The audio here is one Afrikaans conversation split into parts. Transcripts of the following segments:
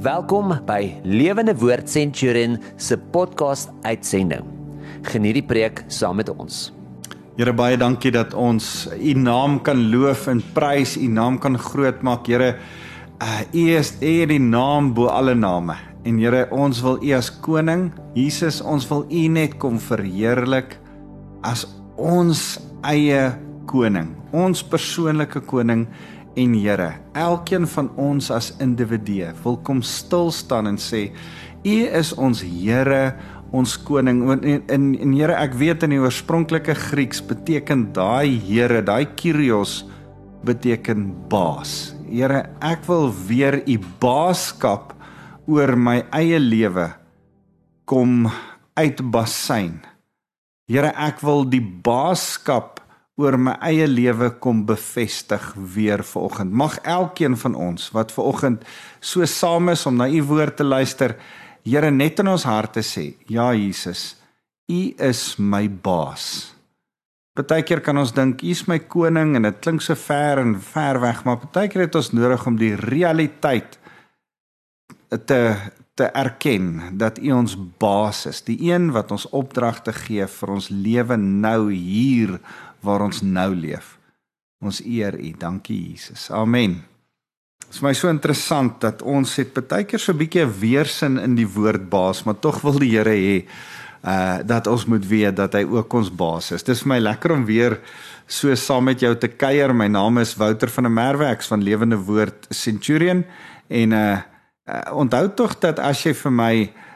Welkom by Lewende Woord Centurion se podcast uitsending. Geniet die preek saam met ons. Here baie dankie dat ons u naam kan loof en prys, u naam kan groot maak. Here, uh, u is u die naam bo alle name. En Here, ons wil u as koning, Jesus, ons wil u net kom verheerlik as ons eie koning, ons persoonlike koning en Here, elkeen van ons as individue wil kom stil staan en sê U is ons Here, ons koning. En en, en Here, ek weet in die oorspronklike Grieks beteken daai Here, daai Kyrios beteken baas. Here, ek wil weer U baaskap oor my eie lewe kom uitbasyn. Here, ek wil die baaskap oor my eie lewe kom bevestig weer vanoggend. Mag elkeen van ons wat vanoggend so saam is om na u woord te luister, Here net in ons harte sê, ja Jesus, u is my baas. Partykeer kan ons dink u is my koning en dit klink so ver en ver weg, maar partykeer het ons nodig om die realiteit te te erken dat U ons baas is, die een wat ons opdragte gee vir ons lewe nou hier waar ons nou leef. Ons eer U. Dankie Jesus. Amen. Dit is my so interessant dat ons het baie keer so 'n bietjie weersin in die woord baas, maar tog wil die Here hê uh dat ons moet weet dat hy ook ons baas is. Dit is vir my lekker om weer so saam met jou te kuier. My naam is Wouter van der Merwe, ek's van Lewende Woord Centurion en uh, uh onthou tog dat as jy vir my uh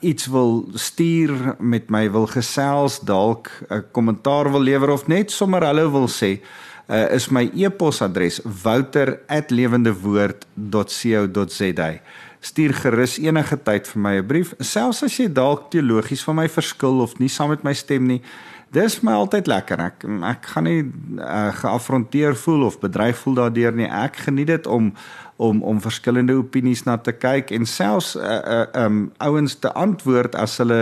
iets wil stuur met my wil gesels dalk 'n kommentaar wil lewer of net sommer hallo wil sê uh is my e-posadres wouter@lewendewoord.co.za stuur gerus enige tyd vir my 'n brief selfs as jy dalk teologies van my verskil of nie saam met my stem nie dis my altyd lekker ek ek gaan nie uh, geafronteer voel of bedreig voel daardeur nie ek geniet dit om om om verskillende opinies na te kyk en selfs uh uh um ouens te antwoord as hulle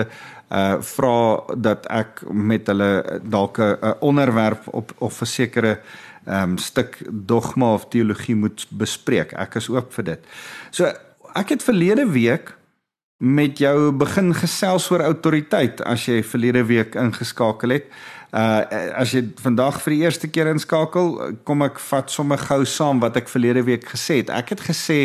uh vra dat ek met hulle dalk 'n onderwerp op of 'n sekere um stuk dogma of teologie moet bespreek. Ek is oop vir dit. So ek het verlede week met jou begin gesels oor autoriteit as jy verlede week ingeskakel het. Uh as jy vandag vir die eerste keer inskakel, kom ek vat sommer gou saam wat ek verlede week gesê het. Ek het gesê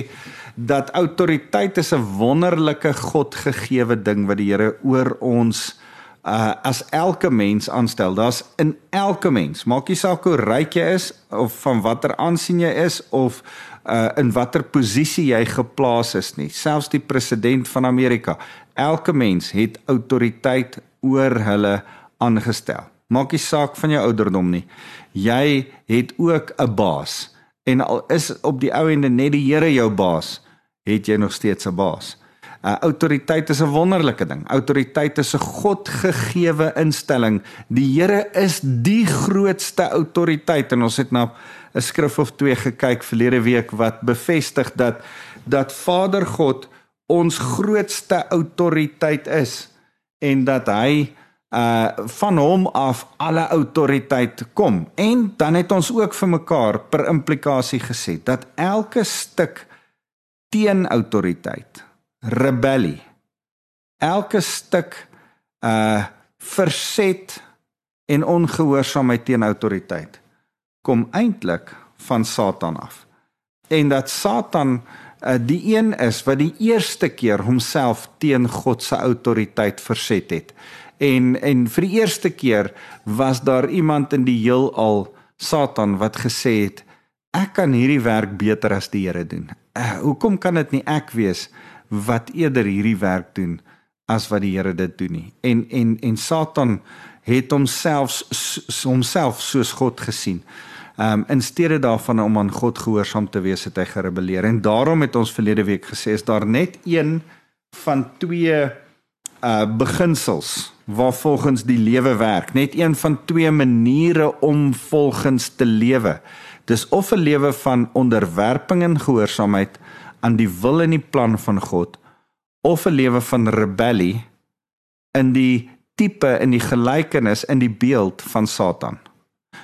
dat autoriteit is 'n wonderlike godgegewe ding wat die Here oor ons uh as elke mens aanstel. Daar's in elke mens, maak nie saak hoe ryk jy is of van watter aansien jy is of uh in watter posisie jy geplaas is nie. Selfs die president van Amerika, elke mens het autoriteit oor hulle aangestel. Maak nie saak van jou ouderdom nie. Jy het ook 'n baas. En al is op die ou ende net die Here jou baas, het jy nog steeds 'n baas. Uh, Autoriteit is 'n wonderlike ding. Autoriteit is 'n Godgegewe instelling. Die Here is die grootste autoriteit en ons het na 'n skrif of twee gekyk verlede week wat bevestig dat dat Vader God ons grootste autoriteit is en dat hy uh van hom af alle autoriteit kom. En dan het ons ook vir mekaar per implikasie gesê dat elke stuk teen autoriteit, rebellie, elke stuk uh verset en ongehoorsaamheid teen autoriteit kom eintlik van Satan af. En dat Satan uh, die een is wat die eerste keer homself teen God se autoriteit verset het En en vir die eerste keer was daar iemand in die heelal, Satan, wat gesê het ek kan hierdie werk beter as die Here doen. Uh, hoekom kan dit nie ek wees wat eerder hierdie werk doen as wat die Here dit doen nie? En en en Satan het homself homself soos God gesien. Um in steede daarvan om aan God gehoorsaam te wees, het hy gerebelleer. En daarom het ons verlede week gesê is daar net een van twee uh beginsels waar volgens die lewe werk. Net een van twee maniere om volgens te lewe. Dis of 'n lewe van onderwerping en gehoorsaamheid aan die wil en die plan van God of 'n lewe van rebellie in die tipe in die gelykenis in die beeld van Satan.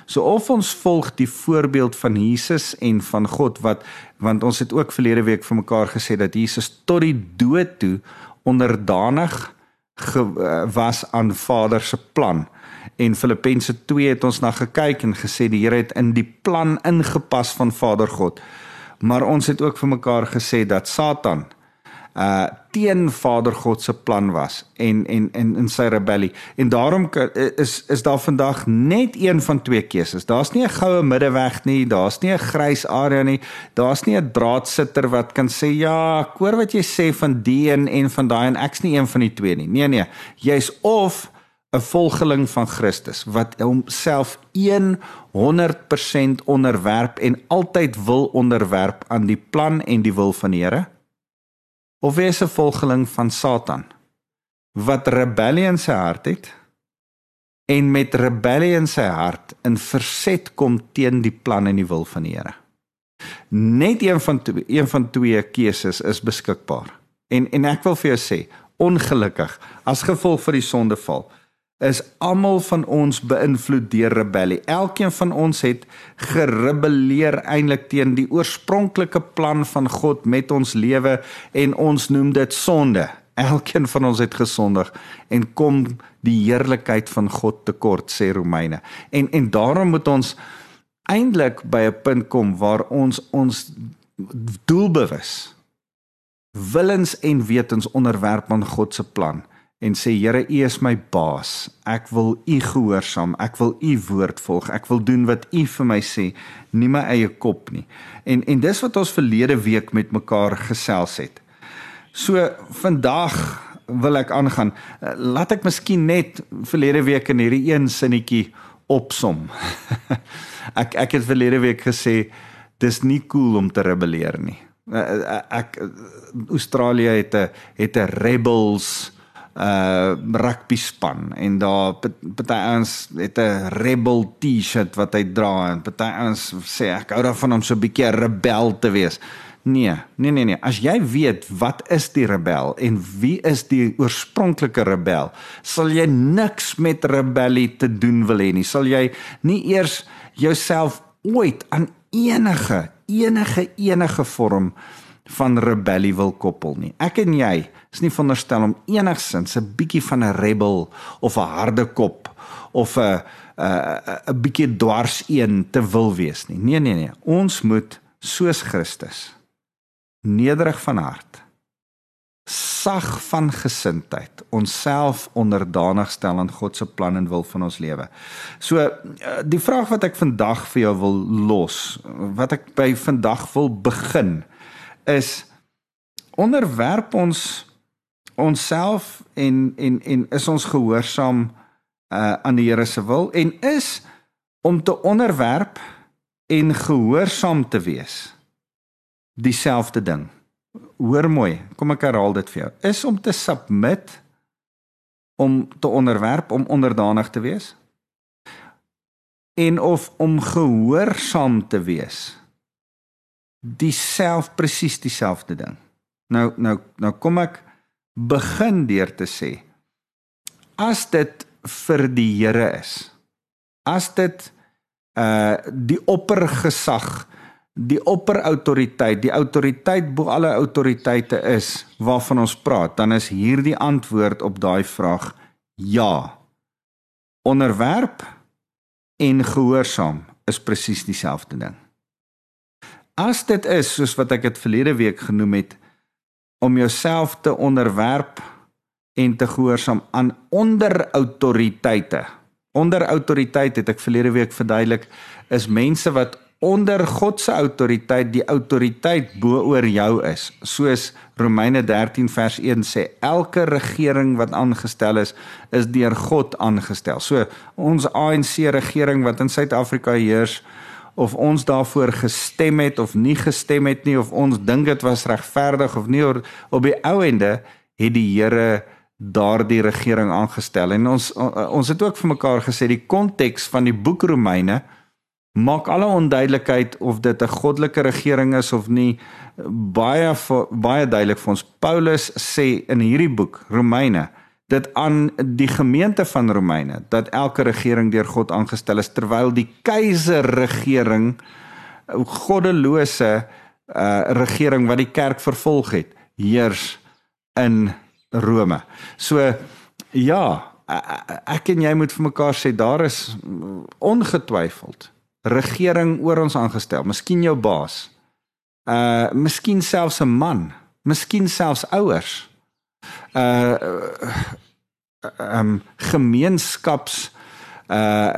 So of ons volg die voorbeeld van Jesus en van God wat want ons het ook verlede week vir mekaar gesê dat Jesus tot die dood toe onderdanig eh, was aan Vader se plan. En Filippense 2 het ons na gekyk en gesê die Here het in die plan ingepas van Vader God. Maar ons het ook vir mekaar gesê dat Satan uh teen Vader God se plan was en en en in sy rebellie. En daarom is is daar vandag net een van twee keuses. Daar's nie 'n goue middeweg nie, daar's nie 'n grys area nie. Daar's nie 'n draadsitter wat kan sê ja, ek hoor wat jy sê van die een en van daai en ek's nie een van die twee nie. Nee nee, jy's of 'n volgeling van Christus wat homself 100% onderwerp en altyd wil onderwerp aan die plan en die wil van die Here of wees 'n volgeling van Satan wat rebellie in sy hart het en met rebellie in sy hart in verset kom teen die plan en die wil van die Here. Net een van twee, een van twee keuses is beskikbaar. En en ek wil vir jou sê, ongelukkig as gevolg van die sondeval is almal van ons beïnvloed deur rebellie. Elkeen van ons het gerebelleer eintlik teen die oorspronklike plan van God met ons lewe en ons noem dit sonde. Elkeen van ons het gesondig en kom die heerlikheid van God tekort sê Romeine. En en daarom moet ons eintlik by 'n punt kom waar ons ons doelbewus willens en wetens onderwerp aan God se plan en sê Here U is my baas. Ek wil U gehoorsaam. Ek wil U woord volg. Ek wil doen wat U vir my sê, nie my eie kop nie. En en dis wat ons verlede week met mekaar gesels het. So vandag wil ek aangaan. Laat ek miskien net verlede week in hierdie een sinnetjie opsom. ek ek het verlede week gesê dis nie cool om te rebelleer nie. Ek Australië het 'n het 'n rebels uh rugby span en daar party ouens het 'n rebel T-shirt wat hy dra en party ouens sê ek hou daarvan om so 'n bietjie 'n rebel te wees. Nee, nee nee nee. As jy weet wat is die rebel en wie is die oorspronklike rebel, sal jy niks met rebellie te doen wil hê nie. Sal jy nie eers jouself ooit aan enige enige enige vorm van rebellie wil koppel nie. Ek en jy is nie veronderstel om enigsins 'n bietjie van 'n rebel of 'n harde kop of 'n 'n 'n bietjie dwars een te wil wees nie. Nee nee nee, ons moet soos Christus nederig van hart sag van gesindheid onsself onderdanig stel aan God se plan en wil van ons lewe. So eh, die vraag wat ek vandag vir jou wil los, wat ek by vandag wil begin is onderwerp ons onsself en en en is ons gehoorsaam uh aan die Here se wil en is om te onderwerp en gehoorsaam te wees dieselfde ding. Hoor mooi, kom ek herhaal dit vir jou. Is om te submit om te onderwerp om onderdanig te wees en of om gehoorsaam te wees dieself presies dieselfde ding. Nou nou nou kom ek begin deur te sê as dit vir die Here is. As dit uh die oppergesag, die opperautoriteit, die autoriteit bo alle autoriteite is waarvan ons praat, dan is hierdie antwoord op daai vraag ja. Onderwerp en gehoorsaam is presies dieselfde ding. As dit is soos wat ek dit verlede week genoem het om jouself te onderwerp en te gehoorsaam aan onderautoriteite. Onderautoriteit het ek verlede week verduidelik is mense wat onder God se autoriteit die autoriteit bo oor jou is. Soos Romeine 13 vers 1 sê, elke regering wat aangestel is, is deur God aangestel. So ons ANC regering wat in Suid-Afrika heers, of ons daarvoor gestem het of nie gestem het nie of ons dink dit was regverdig of nie op die ou ende het die Here daardie regering aangestel. En ons ons het ook vir mekaar gesê die konteks van die boek Romeine maak alle onduidelikheid of dit 'n goddelike regering is of nie baie baie duidelik vir ons. Paulus sê in hierdie boek Romeine dit aan die gemeente van Romeine dat elke regering deur God aangestel is terwyl die keiserregering goddelose uh regering wat die kerk vervolg het heers in Rome. So ja, ek en jy moet vir mekaar sê daar is ongetwyfeld regering oor ons aangestel, miskien jou baas. Uh miskien selfs 'n man, miskien selfs ouers. Uh um gemeenskaps uh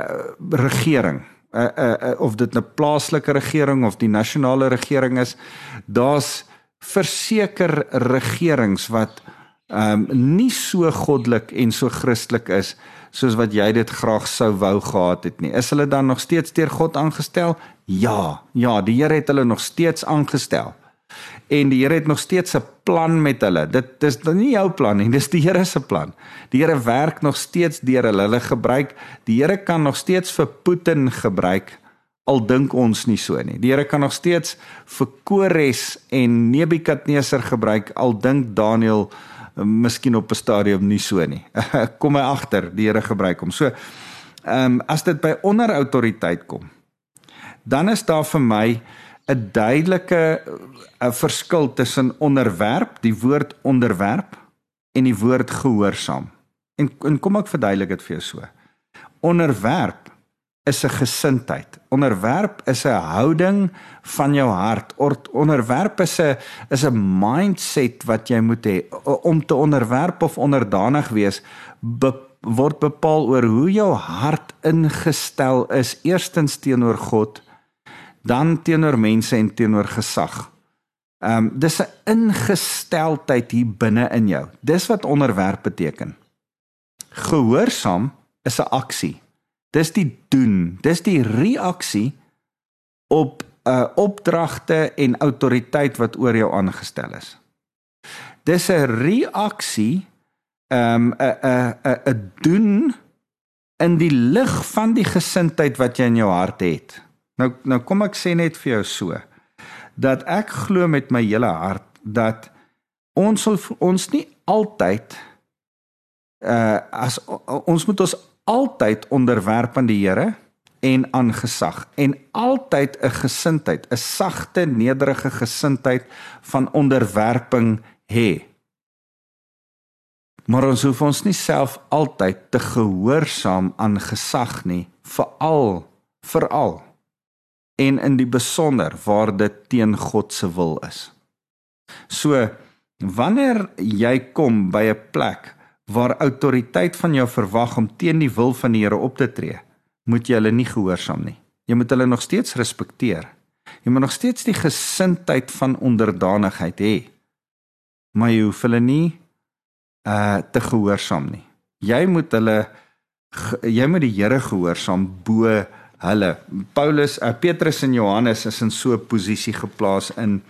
regering uh, uh, uh, of dit 'n plaaslike regering of die nasionale regering is, daar's verseker regerings wat um, nie so goddelik en so Christelik is soos wat jy dit graag sou wou gehad het nie. Is hulle dan nog steeds deur God aangestel? Ja, ja, die Here het hulle nog steeds aangestel. En die Here het nog steeds 'n plan met hulle. Dit dis nie jou plan nie, dis die Here se plan. Die Here werk nog steeds deur hulle. Hulle gebruik die Here kan nog steeds vir Putin gebruik al dink ons nie so nie. Die Here kan nog steeds vir Kores en Nebukadneser gebruik al dink Daniël uh, miskien op 'n stadium nie so nie. kom my agter, die Here gebruik hom. So ehm um, as dit by onderautoriteit kom, dan is daar vir my 'n duidelike 'n verskil tussen onderwerp, die woord onderwerp en die woord gehoorsaam. En, en kom ek verduidelik dit vir jou so. Onderwerp is 'n gesindheid. Onderwerp is 'n houding van jou hart. Onderwerp is 'n is 'n mindset wat jy moet hê om te onderwerp of onderdanig wees. Be, word bepaal oor hoe jou hart ingestel is eerstens teenoor God dan teenoor mense en teenoor gesag. Ehm um, dis 'n ingesteldheid hier binne in jou. Dis wat onderwerp beteken. Gehoorsaam is 'n aksie. Dis die doen, dis die reaksie op 'n uh, opdragte en autoriteit wat oor jou aangestel is. Dis 'n reaksie ehm um, 'n 'n 'n doen in die lig van die gesindheid wat jy in jou hart het. Nou nou kom ek sê net vir jou so dat ek glo met my hele hart dat ons sal ons nie altyd uh as ons moet ons altyd onderwerp aan die Here en aan gesag en altyd 'n gesindheid, 'n sagte, nederige gesindheid van onderwerping hê. Maar ons hoef ons nie self altyd te gehoorsaam aan gesag nie, veral veral en in die besonder waar dit teen God se wil is. So wanneer jy kom by 'n plek waar autoriteit van jou verwag om teen die wil van die Here op te tree, moet jy hulle nie gehoorsaam nie. Jy moet hulle nog steeds respekteer. Jy moet nog steeds die gesindheid van onderdanigheid hê. Maar jy hoef hulle nie uh te gehoorsaam nie. Jy moet hulle jy moet die Here gehoorsaam bo hulle Paulus, uh, Petrus en Johannes is in so 'n posisie geplaas in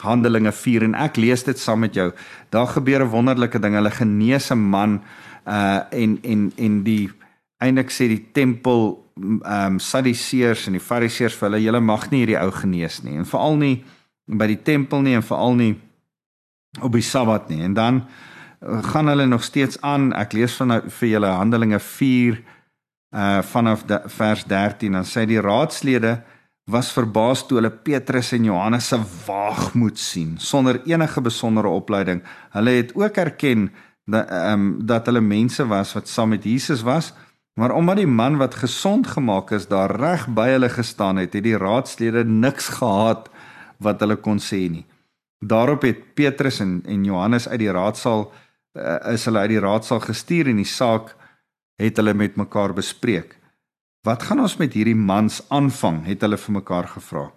Handelinge 4 en ek lees dit saam met jou. Daar gebeur 'n wonderlike ding. Hulle genees 'n man uh en en en die eintlik sê die tempel ehm um, Sadduseërs en die Fariseërs vir hulle julle mag nie hierdie ou genees nie en veral nie by die tempel nie en veral nie op die Sabbat nie. En dan uh, gaan hulle nog steeds aan. Ek lees van vir julle Handelinge 4 uh vanaf de, vers 13 dan sê die raadslede was verbaas toe hulle Petrus en Johannes se waagmoed sien sonder enige besondere opleiding. Hulle het ook erken dat ehm um, dat hulle mense was wat saam met Jesus was, maar omdat die man wat gesond gemaak is daar reg by hulle gestaan het, het die raadslede niks gehad wat hulle kon sê nie. Daarop het Petrus en en Johannes uit die raadsaal uh, is hulle uit die raadsaal gestuur en die saak het hulle met mekaar bespreek. Wat gaan ons met hierdie mans aanvang? het hulle vir mekaar gevra.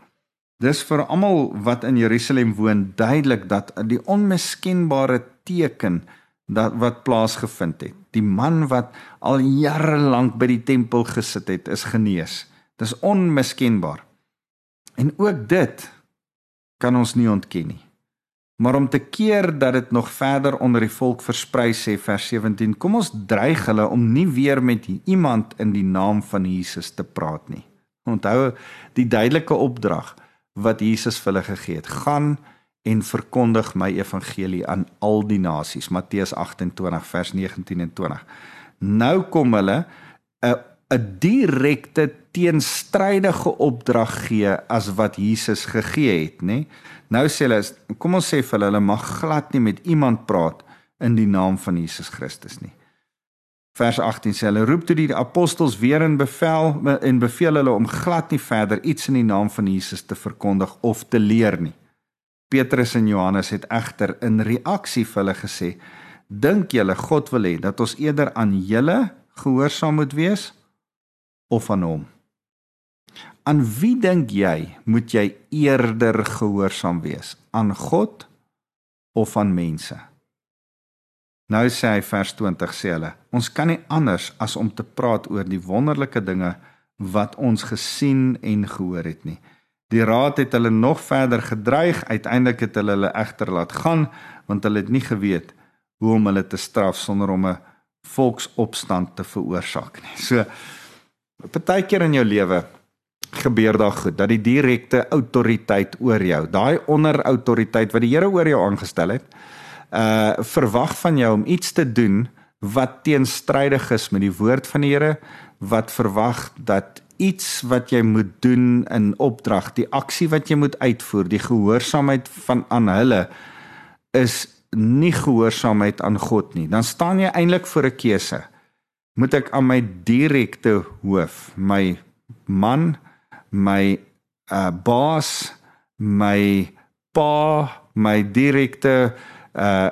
Dis vir almal wat in Jerusalem woon duidelik dat die onmiskenbare teken dat wat plaasgevind het. Die man wat al jare lank by die tempel gesit het, is genees. Dis onmiskenbaar. En ook dit kan ons nie ontken nie. Maar om te keer dat dit nog verder onder die volk versprei sê vers 17, kom ons dreig hulle om nie weer met iemand in die naam van Jesus te praat nie. Onthou die duidelike opdrag wat Jesus vir hulle gegee het: gaan en verkondig my evangelie aan al die nasies. Matteus 28 vers 19 en 20 nou kom hulle 'n 'n direkte teenstrydige opdrag gee as wat Jesus gegee het, nê? Nou sê hulle, kom ons sê vir hulle, hulle mag glad nie met iemand praat in die naam van Jesus Christus nie. Vers 18 sê hulle roep toe die apostels weer in bevel en beveel hulle om glad nie verder iets in die naam van Jesus te verkondig of te leer nie. Petrus en Johannes het egter in reaksie vir hulle gesê: "Dink julle God wil hê dat ons eerder aan julle gehoorsaam moet wees of aan hom?" Aan wie dink jy moet jy eerder gehoorsaam wees? Aan God of aan mense? Nou sê hy vers 20 sê hulle, ons kan nie anders as om te praat oor die wonderlike dinge wat ons gesien en gehoor het nie. Die raad het hulle nog verder gedreig, uiteindelik het hulle hulle egter laat gaan want hulle het nie geweet hoe om hulle te straf sonder om 'n volksopstand te veroorsaak nie. So partykeer in jou lewe gebeur daar goed dat die direkte autoriteit oor jou, daai onderautoriteit wat die Here oor jou aangestel het, uh verwag van jou om iets te doen wat teenstrydig is met die woord van die Here, wat verwag dat iets wat jy moet doen in opdrag, die aksie wat jy moet uitvoer, die gehoorsaamheid van aan hulle is nie gehoorsaamheid aan God nie. Dan staan jy eintlik voor 'n keuse. Moet ek aan my direkte hoof, my man, my uh baas, my pa, my direkte uh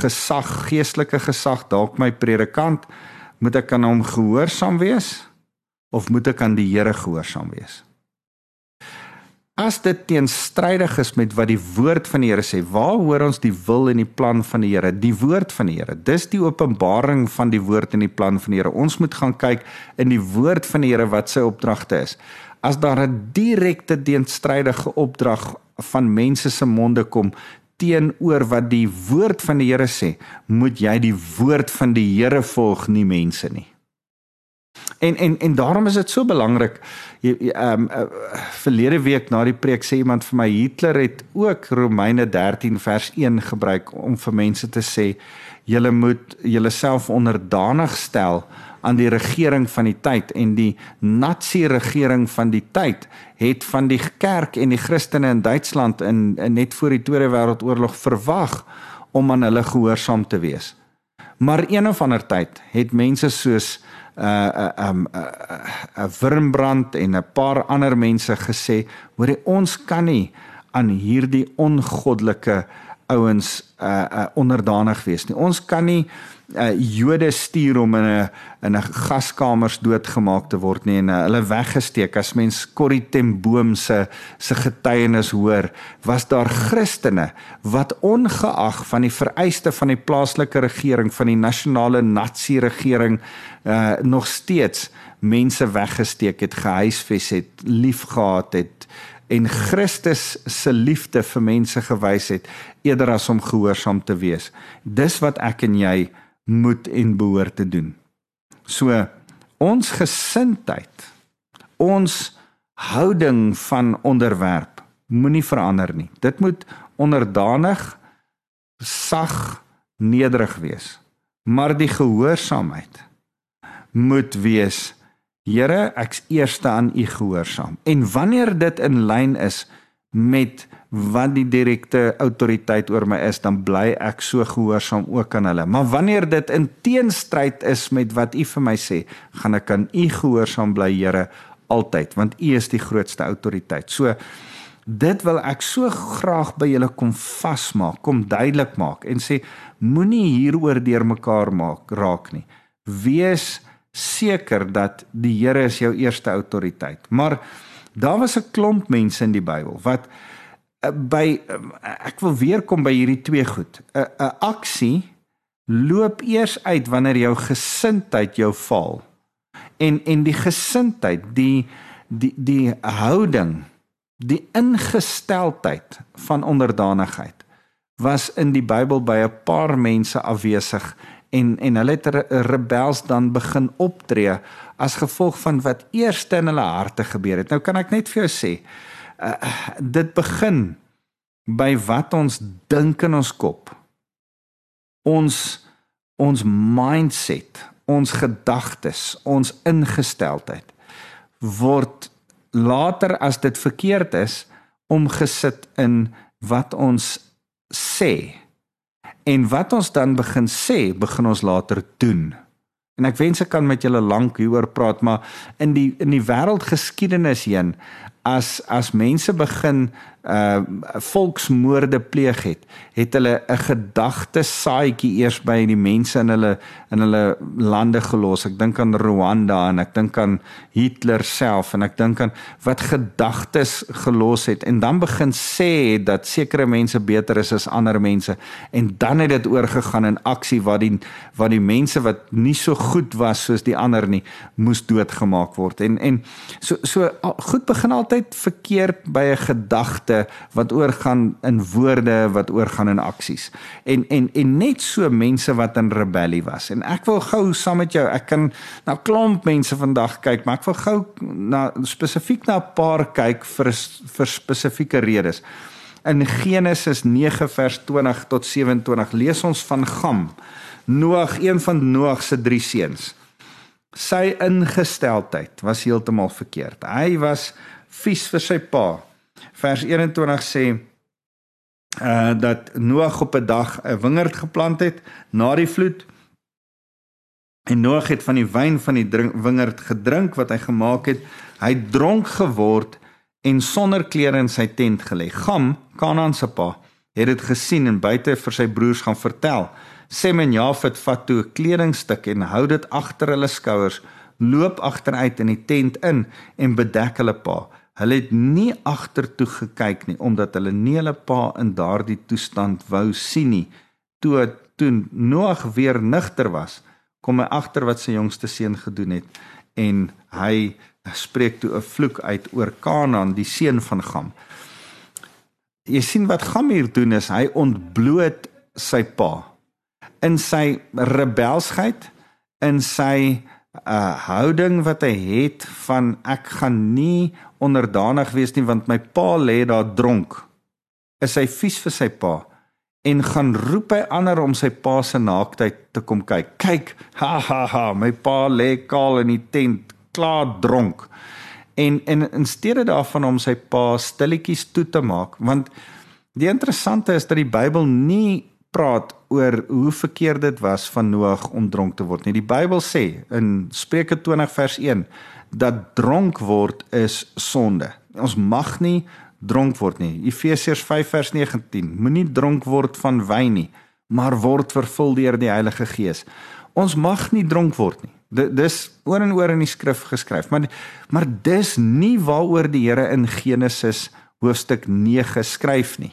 gesag, geestelike gesag, dalk my predikant, moet ek aan hom gehoorsaam wees of moet ek aan die Here gehoorsaam wees? As dit teenstrydig is met wat die woord van die Here sê, waar hoor ons die wil en die plan van die Here? Die woord van die Here. Dis die openbaring van die woord en die plan van die Here. Ons moet gaan kyk in die woord van die Here wat sy opdragte is as daar 'n direkte teenstrydige opdrag van mense se monde kom teenoor wat die woord van die Here sê, moet jy die woord van die Here volg, nie mense nie. En en en daarom is dit so belangrik. Ehm um, uh, verlede week na die preek sê iemand vir my Hitler het ook Romeine 13 vers 1 gebruik om vir mense te sê julle moet julleself onderdanig stel aan die regering van die tyd en die nazi regering van die tyd het van die kerk en die Christene in Duitsland in, in net voor die Tweede Wêreldoorlog verwag om aan hulle gehoorsaam te wees. Maar een of ander tyd het mense soos uh uh um uh, uh Wurmbrand en 'n paar ander mense gesê, hoor ons kan nie aan hierdie ongoddelike ouens uh, uh onderdanig wees nie. Ons kan nie uh Jode stuur om in 'n in 'n gaskamers doodgemaak te word nie en uh, hulle weggesteek. As mens Corrie ten Boom se se getuienis hoor, was daar Christene wat ongeag van die vereiste van die plaaslike regering van die nasionale nazi regering uh nog steeds mense weggesteek het, gehuisves het, liefgehad het en Christus se liefde vir mense gewys het eerder as om gehoorsaam te wees. Dis wat ek en jy moet en behoort te doen. So ons gesindheid, ons houding van onderwerp moenie verander nie. Dit moet onderdanig, sag, nederig wees. Maar die gehoorsaamheid moet wees Here, ek's eerste aan U gehoorsaam. En wanneer dit in lyn is met wat die direkte autoriteit oor my is, dan bly ek so gehoorsaam ook aan hulle. Maar wanneer dit in teenstryd is met wat U vir my sê, gaan ek aan U gehoorsaam bly, Here, altyd, want U is die grootste autoriteit. So dit wil ek so graag by julle kom vasmaak, kom duidelik maak en sê moenie hieroor deurmekaar maak raak nie. Wees seker dat die Here is jou eerste autoriteit. Maar daar was 'n klomp mense in die Bybel wat by eh, ek wil weer kom by hierdie twee goed. 'n 'n aksie loop eers uit wanneer jou gesindheid jou val. En en die gesindheid, die die die houding, die ingesteldheid van onderdanigheid was in die Bybel by 'n paar mense afwesig en en hulle het rebels dan begin optree as gevolg van wat eers in hulle harte gebeur het. Nou kan ek net vir jou sê, uh, dit begin by wat ons dink in ons kop. Ons ons mindset, ons gedagtes, ons ingesteldheid word later as dit verkeerd is omgesit in wat ons sê. En wat ons dan begin sê, begin ons later doen. En ek wens ek kan met julle lank hieroor praat, maar in die in die wêreldgeskiedenis heen as as mense begin uh volksmoorde pleeg het, het hulle 'n gedagte saaitjie eers by die mense in hulle in hulle lande gelos. Ek dink aan Rwanda en ek dink aan Hitler self en ek dink aan wat gedagtes gelos het en dan begin sê dat sekere mense beter is as ander mense en dan het dit oorgegaan in aksie wat die wat die mense wat nie so goed was soos die ander nie moes doodgemaak word. En en so so goed begin altyd verkeerd by 'n gedagte gedagte wat oorgaan in woorde wat oorgaan in aksies. En en en net so mense wat in rebellie was. En ek wil gou saam met jou, ek kan na klomp mense vandag kyk, maar ek wil gou na spesifiek na 'n paar kyk vir vir spesifieke redes. In Genesis 9 vers 20 tot 27 lees ons van Gam, Noag, een van Noag se drie seuns. Sy ingesteldheid was heeltemal verkeerd. Hy was vies vir sy pa vers 21 sê uh dat Noag op 'n dag 'n wingerd geplant het na die vloed en Noag het van die wyn van die drink, wingerd gedrink wat hy gemaak het. Hy dronk geword en sonder klere in sy tent gelê. Gam, Kanaan se pa, het dit gesien en buite vir sy broers gaan vertel. Sem en Jafet vat toe 'n kledingstuk en hou dit agter hulle skouers, loop agteruit in die tent in en bedek hulle pa. Hulle het nie agtertoe gekyk nie omdat hulle nie hulle pa in daardie toestand wou sien nie. Toe toe Noag weer nigter was, kom hy agter wat sy jongste seun gedoen het en hy spreek toe 'n vloek uit oor Kanaan, die seun van Gam. Jy sien wat Gam hier doen is hy ontbloot sy pa in sy rebelsheid in sy 'n houding wat hy het van ek gaan nie onderdanig wees nie want my pa lê daar dronk. Is hy vies vir sy pa en gaan roep hy ander om sy pa se naaktheid te kom kyk. Kyk, ha ha ha, my pa lê kaal in die tent, klaar dronk. En en in steede daarvan om sy pa stilletjies toe te maak, want die interessante is dat die Bybel nie praat oor hoe verkeerd dit was van Noag om dronk te word nie. Die Bybel sê in Spreuke 20 vers 1 dat dronk word is sonde. Ons mag nie dronk word nie. Efesiërs 5 vers 19. Moenie dronk word van wyn nie, maar word vervul deur die Heilige Gees. Ons mag nie dronk word nie. Dis oor en oor in die skrif geskryf, maar maar dis nie waaroor die Here in Genesis hoofstuk 9 skryf nie.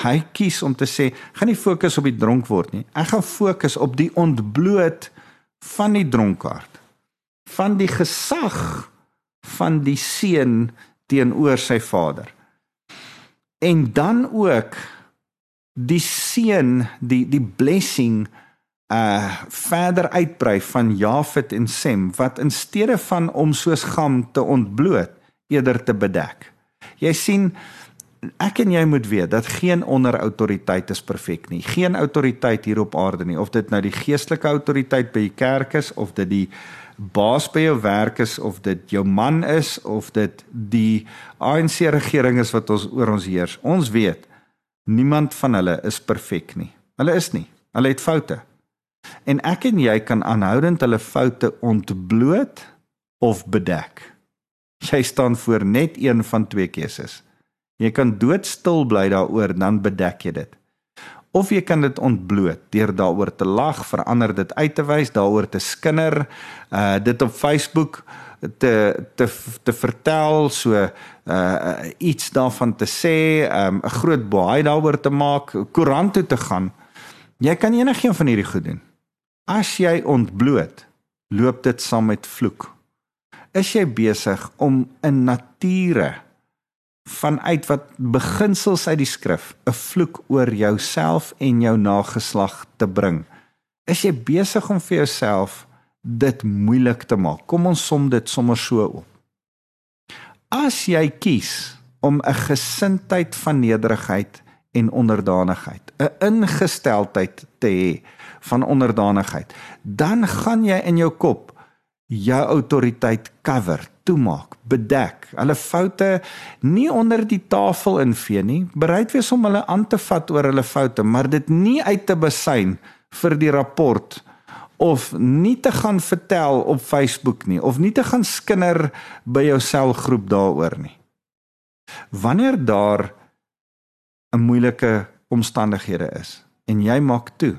Hy kies om te sê, gaan nie fokus op die dronk word nie. Ek gaan fokus op die ontbloot van die dronkaard. Van die gesag van die seun teenoor sy vader. En dan ook die seun, die die blessing uh verder uitbrei van Jafet en Sem wat in steede van om soos Gam te ontbloot, eerder te bedek. Jy sien ek en jy moet weet dat geen onderautoriteit is perfek nie. Geen autoriteit hier op aarde nie, of dit nou die geestelike autoriteit by die kerk is of dit die baas by jou werk is of dit jou man is of dit die ANC regering is wat ons oor ons heers. Ons weet niemand van hulle is perfek nie. Hulle is nie. Hulle het foute. En ek en jy kan aanhoudend hulle foute ontbloot of bedek. Jy staan voor net een van twee keuses. Jy kan doodstil bly daaroor dan bedek jy dit. Of jy kan dit ontbloot deur daaroor te lag, verander dit uit te wys, daaroor te skinder, uh dit op Facebook te te te vertel, so uh iets daarvan te sê, um 'n groot baai daaroor te maak, koerant toe te gaan. Jy kan enigiets van hierdie goed doen. As jy ontbloot, loop dit saam met vloek. Is jy besig om in nature vanuit wat beginsels uit die skrif 'n vloek oor jouself en jou nageslag te bring. Is jy besig om vir jouself dit moeilik te maak? Kom ons som dit sommer so op. As jy kies om 'n gesindheid van nederigheid en onderdanigheid, 'n ingesteldheid te hê van onderdanigheid, dan gaan jy in jou kop jou autoriteit cover, toemaak, bedek. Hulle foute nie onder die tafel invee nie, bereid wees om hulle aan te vat oor hulle foute, maar dit nie uit te besyn vir die rapport of nie te gaan vertel op Facebook nie of nie te gaan skinder by jou selgroep daaroor nie. Wanneer daar 'n moeilike omstandighede is en jy maak toe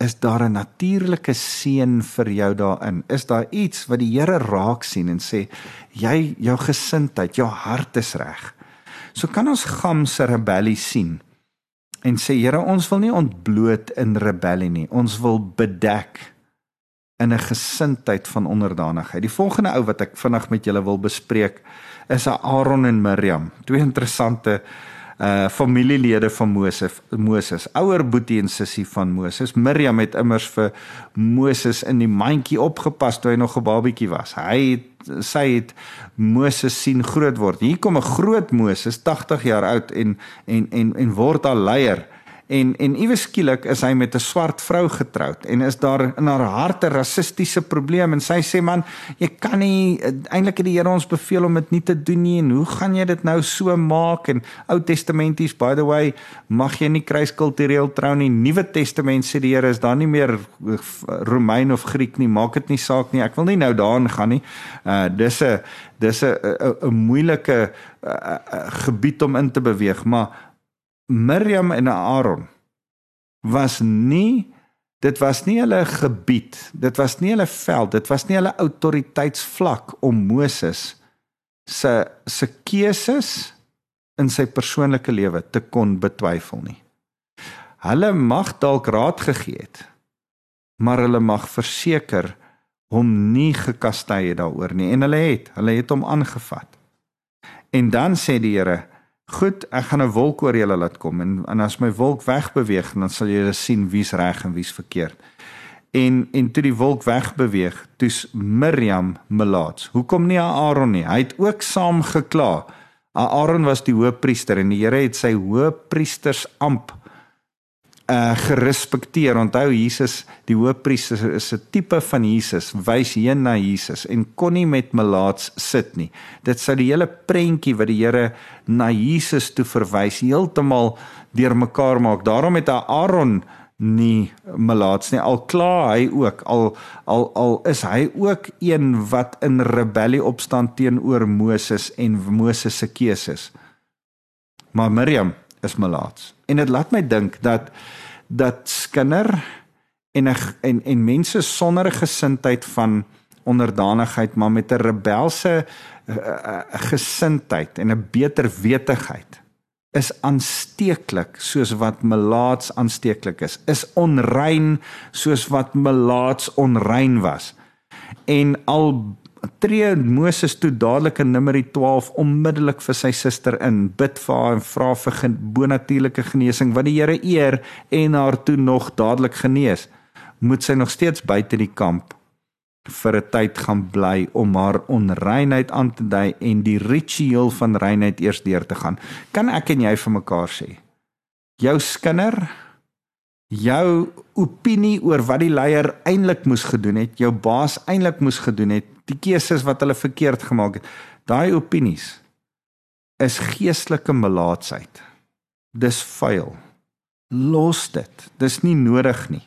is daar 'n natuurlike seën vir jou daarin? Is daar iets wat die Here raak sien en sê jy jou gesindheid, jou hart is reg? So kan ons Gam se rebellie sien en sê Here, ons wil nie ontbloot in rebellie nie. Ons wil bedek in 'n gesindheid van onderdanigheid. Die volgende ou wat ek vinnig met julle wil bespreek is Aaron en Miriam. Twee interessante uh familielede van Moses Moses. Ouer boetie en sussie van Moses. Miriam het immers vir Moses in die mandjie opgepas toe hy nog 'n babietjie was. Hy het sy het Moses sien groot word. Hier kom 'n groot Moses 80 jaar oud en en en en word al leier en en iewes skielik is hy met 'n swart vrou getroud en is daar in haar hart 'n rassistiese probleem en sy sê man jy kan nie eintlik het die Here ons beveel om dit nie te doen nie en hoe gaan jy dit nou so maak? En Ou Testamenties by the way mag jy nie kruiskultureel trou nie. Nuwe Testament sê die Here is daar nie meer Romein of Griek nie. Maak dit nie saak nie. Ek wil nie nou daarin gaan nie. Uh dis 'n dis 'n 'n moeilike uh, uh, gebied om in te beweeg maar Miriam en Aaron was nie dit was nie hulle gebied, dit was nie hulle veld, dit was nie hulle autoriteitsvlak om Moses se se keuses in sy persoonlike lewe te kon betwyfel nie. Hulle mag dalk raad gegee het, maar hulle mag verseker hom nie gekastei het daaroor nie en hulle het, hulle het hom aangevat. En dan sê die Here, Goed, ek gaan 'n wolk oor julle laat kom en en as my wolk wegbeweeg, dan sal julle sien wie's reg en wie's verkeerd. En en toe die wolk wegbeweeg, toets Miriam melaats. Hoekom nie Aaron nie? Hy het ook saam gekla. Aaron was die hoofpriester en die Here het sy hoofpriesters amp uh gerespekteer. Onthou Jesus, die hoofpriester is 'n tipe van Jesus, wys heen na Jesus en kon nie met melaats sit nie. Dit sou die hele prentjie wat die Here na Jesus toe verwys heeltemal deurmekaar maak. Daarom het Aaron nie melaats nie. Al kla hy ook al al al is hy ook een wat in rebellie opstaan teenoor Moses en Moses se keuses. Maar Miriam is melaats. En dit laat my dink dat dat skinder en en en mense sonder 'n gesindheid van onderdanigheid maar met 'n rebelse uh, uh, gesindheid en 'n beter wetigheid is aansteeklik soos wat melaats aansteeklik is. Is onrein soos wat melaats onrein was. En al tree Moses toe dadelik in Numeri 12 onmiddellik vir sy suster in, bid vir haar en vra vir bonatuurlike genesing wat die Here eer en haar toe nog dadelik genees. Moet sy nog steeds buite die kamp vir 'n tyd gaan bly om haar onreinheid aan te dui en die ritueel van reinheid eers deur te gaan. Kan ek en jy vir mekaar sê? Jou skinder jou opinie oor wat die leier eintlik moes gedoen het, jou baas eintlik moes gedoen het, die keuses wat hulle verkeerd gemaak het. Daai opinies is geestelike melaatsheid. Dis vuil. Los dit. Dis nie nodig nie.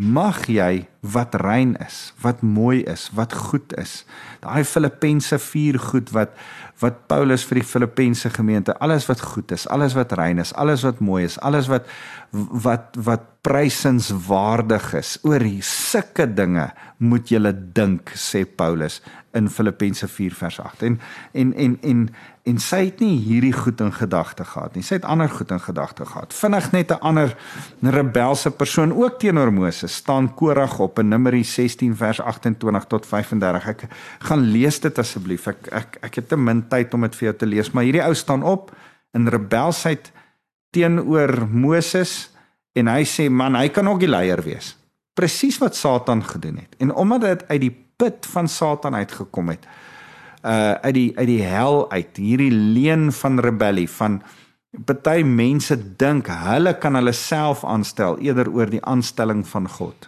Mag jy wat rein is, wat mooi is, wat goed is. Daai Filippense 4 goed wat wat Paulus vir die Filippense gemeente, alles wat goed is, alles wat rein is, alles wat mooi is, alles wat wat wat prysenswaardig is. Oor sulke dinge moet jy dink, sê Paulus in Filippense 4 vers 8. En en en en en sy het nie hierdie goed in gedagte gehad nie. Sy het ander goed in gedagte gehad. Vinnig net 'n ander rebelse persoon ook teenoor Moses staan Korag op in Numeri 16 vers 28 tot 35. Ek gaan lees dit asseblief. Ek ek ek het te min tyd om dit vir jou te lees, maar hierdie ou staan op in rebelsheid teenoor Moses en hy sê man, hy kan ook die leier wees. Presies wat Satan gedoen het. En omdat dit uit die put van Satan uitgekom het, uh uit die uit die hel uit hierdie leen van rebellie van Party mense dink hulle kan hulle self aanstel eerder oor die aanstelling van God.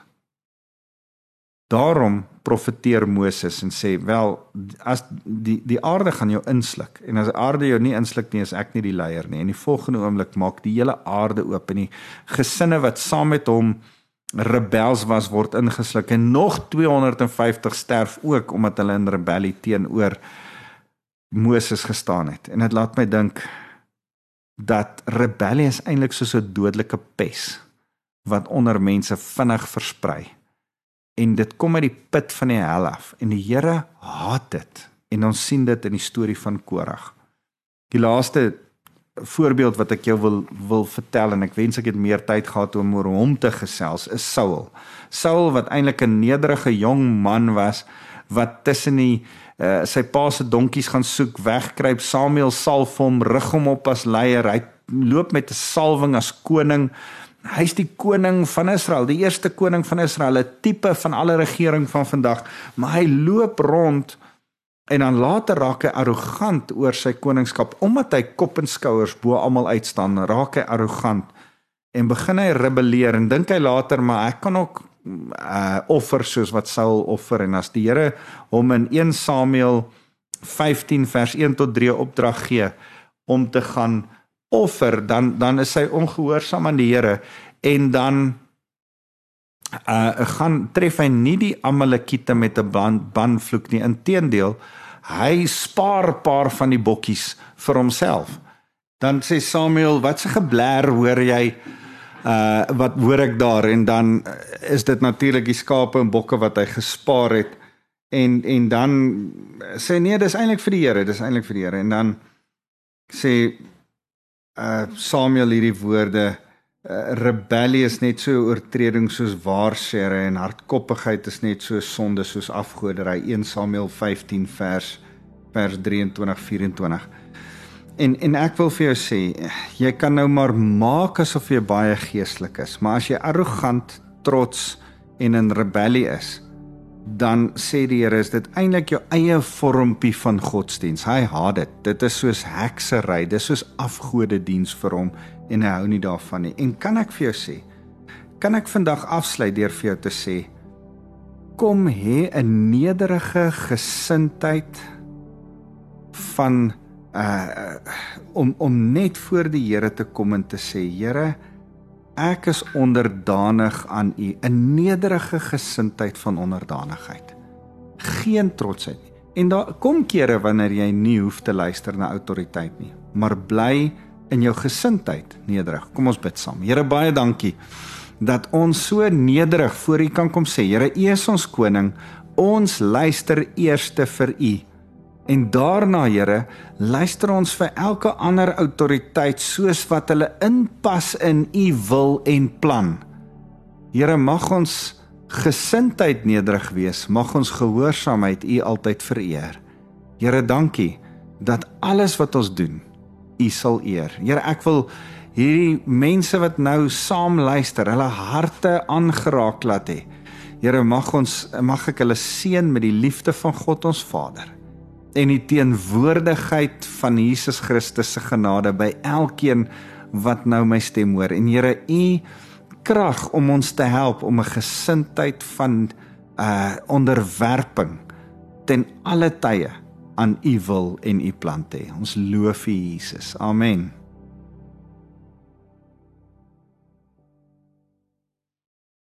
Daarom profeteer Moses en sê wel as die die aarde gaan jou insluk en as die aarde jou nie insluk nie is ek nie die leier nie en die volgende oomblik maak die hele aarde oop en die gesinne wat saam met hom rebels was word ingesluk en nog 250 sterf ook omdat hulle in rebellie teenoor Moses gestaan het. En dit laat my dink dat rebellie is eintlik soos 'n dodelike pes wat onder mense vinnig versprei. En dit kom uit die put van die hel af. En die Here haat dit. En ons sien dit in die storie van Korag. Die laaste voorbeeld wat ek jou wil wil vertel en ek wens ek het meer tyd gehad om oor hom te gesels is Saul. Saul wat eintlik 'n nederige jong man was wat tussen die uh, sy pa se donkies gaan soek, wegkruip, Samuel salf hom, rig hom op as leier. Hy loop met 'n salwing as koning hy's die koning van Israel, die eerste koning van Israel, 'n tipe van alle regering van vandag, maar hy loop rond en dan later raak hy arrogant oor sy koningskap omdat hy kop en skouers bo almal uitstaan, raak hy arrogant en begin hy rebelleer en dink hy later maar ek kan ook uh offer soos wat Saul offer. En as die Here hom in 1 Samuel 15 vers 1 tot 3 opdrag gee om te gaan offer dan dan is hy ongehoorsaam aan die Here en dan uh gaan tref hy nie die Amalekiete met 'n ban, banvloek nie. Inteendeel hy spaar 'n paar van die bokkies vir homself. Dan sê Samuel wat se geblær hoor jy uh wat hoor ek daar? En dan is dit natuurlik die skape en bokke wat hy gespaar het. En en dan sê nee dis eintlik vir die Here dis eintlik vir die Here. En dan sê uh Samuel hierdie woorde uh, rebellie is net so oortreding soos waarsere en hardkoppigheid is net so sonde soos afgoderry 1 Samuel 15 vers vers 23 24 En en ek wil vir jou sê, jy kan nou maar maak asof jy baie geestelik is, maar as jy arrogant, trots en in rebellie is, dan sê die Here is dit eintlik jou eie vormpie van godsdiens. Hy haat dit. Dit is soos heksery, dis soos afgode diens vir hom en hy hou nie daarvan nie. En kan ek vir jou sê, kan ek vandag afsluit deur vir jou te sê kom hê 'n nederige gesindheid van uh om om net voor die Here te kom en te sê Here Ek is onderdanig aan U, 'n nederige gesindheid van onderdanigheid. Geen trotsheid nie. En daar kom kere wanneer jy nie hoef te luister na autoriteit nie, maar bly in jou gesindheid nederig. Kom ons bid saam. Here baie dankie dat ons so nederig voor U kan kom sê, Here, U is ons koning. Ons luister eerste vir U. En daarna, Here, luister ons vir elke ander autoriteit soos wat hulle inpas in u wil en plan. Here, mag ons gesindheid nederig wees, mag ons gehoorsaamheid u altyd vereer. Here, dankie dat alles wat ons doen, u sal eer. Here, ek wil hierdie mense wat nou saam luister, hulle harte aangeraak laat hê. Here, mag ons mag ek hulle seën met die liefde van God ons Vader en die teenwoordigheid van Jesus Christus se genade by elkeen wat nou my stem hoor. En Here, U krag om ons te help om 'n gesindheid van uh onderwerping ten alle tye aan U wil en U plan te hê. Ons loof U Jesus. Amen.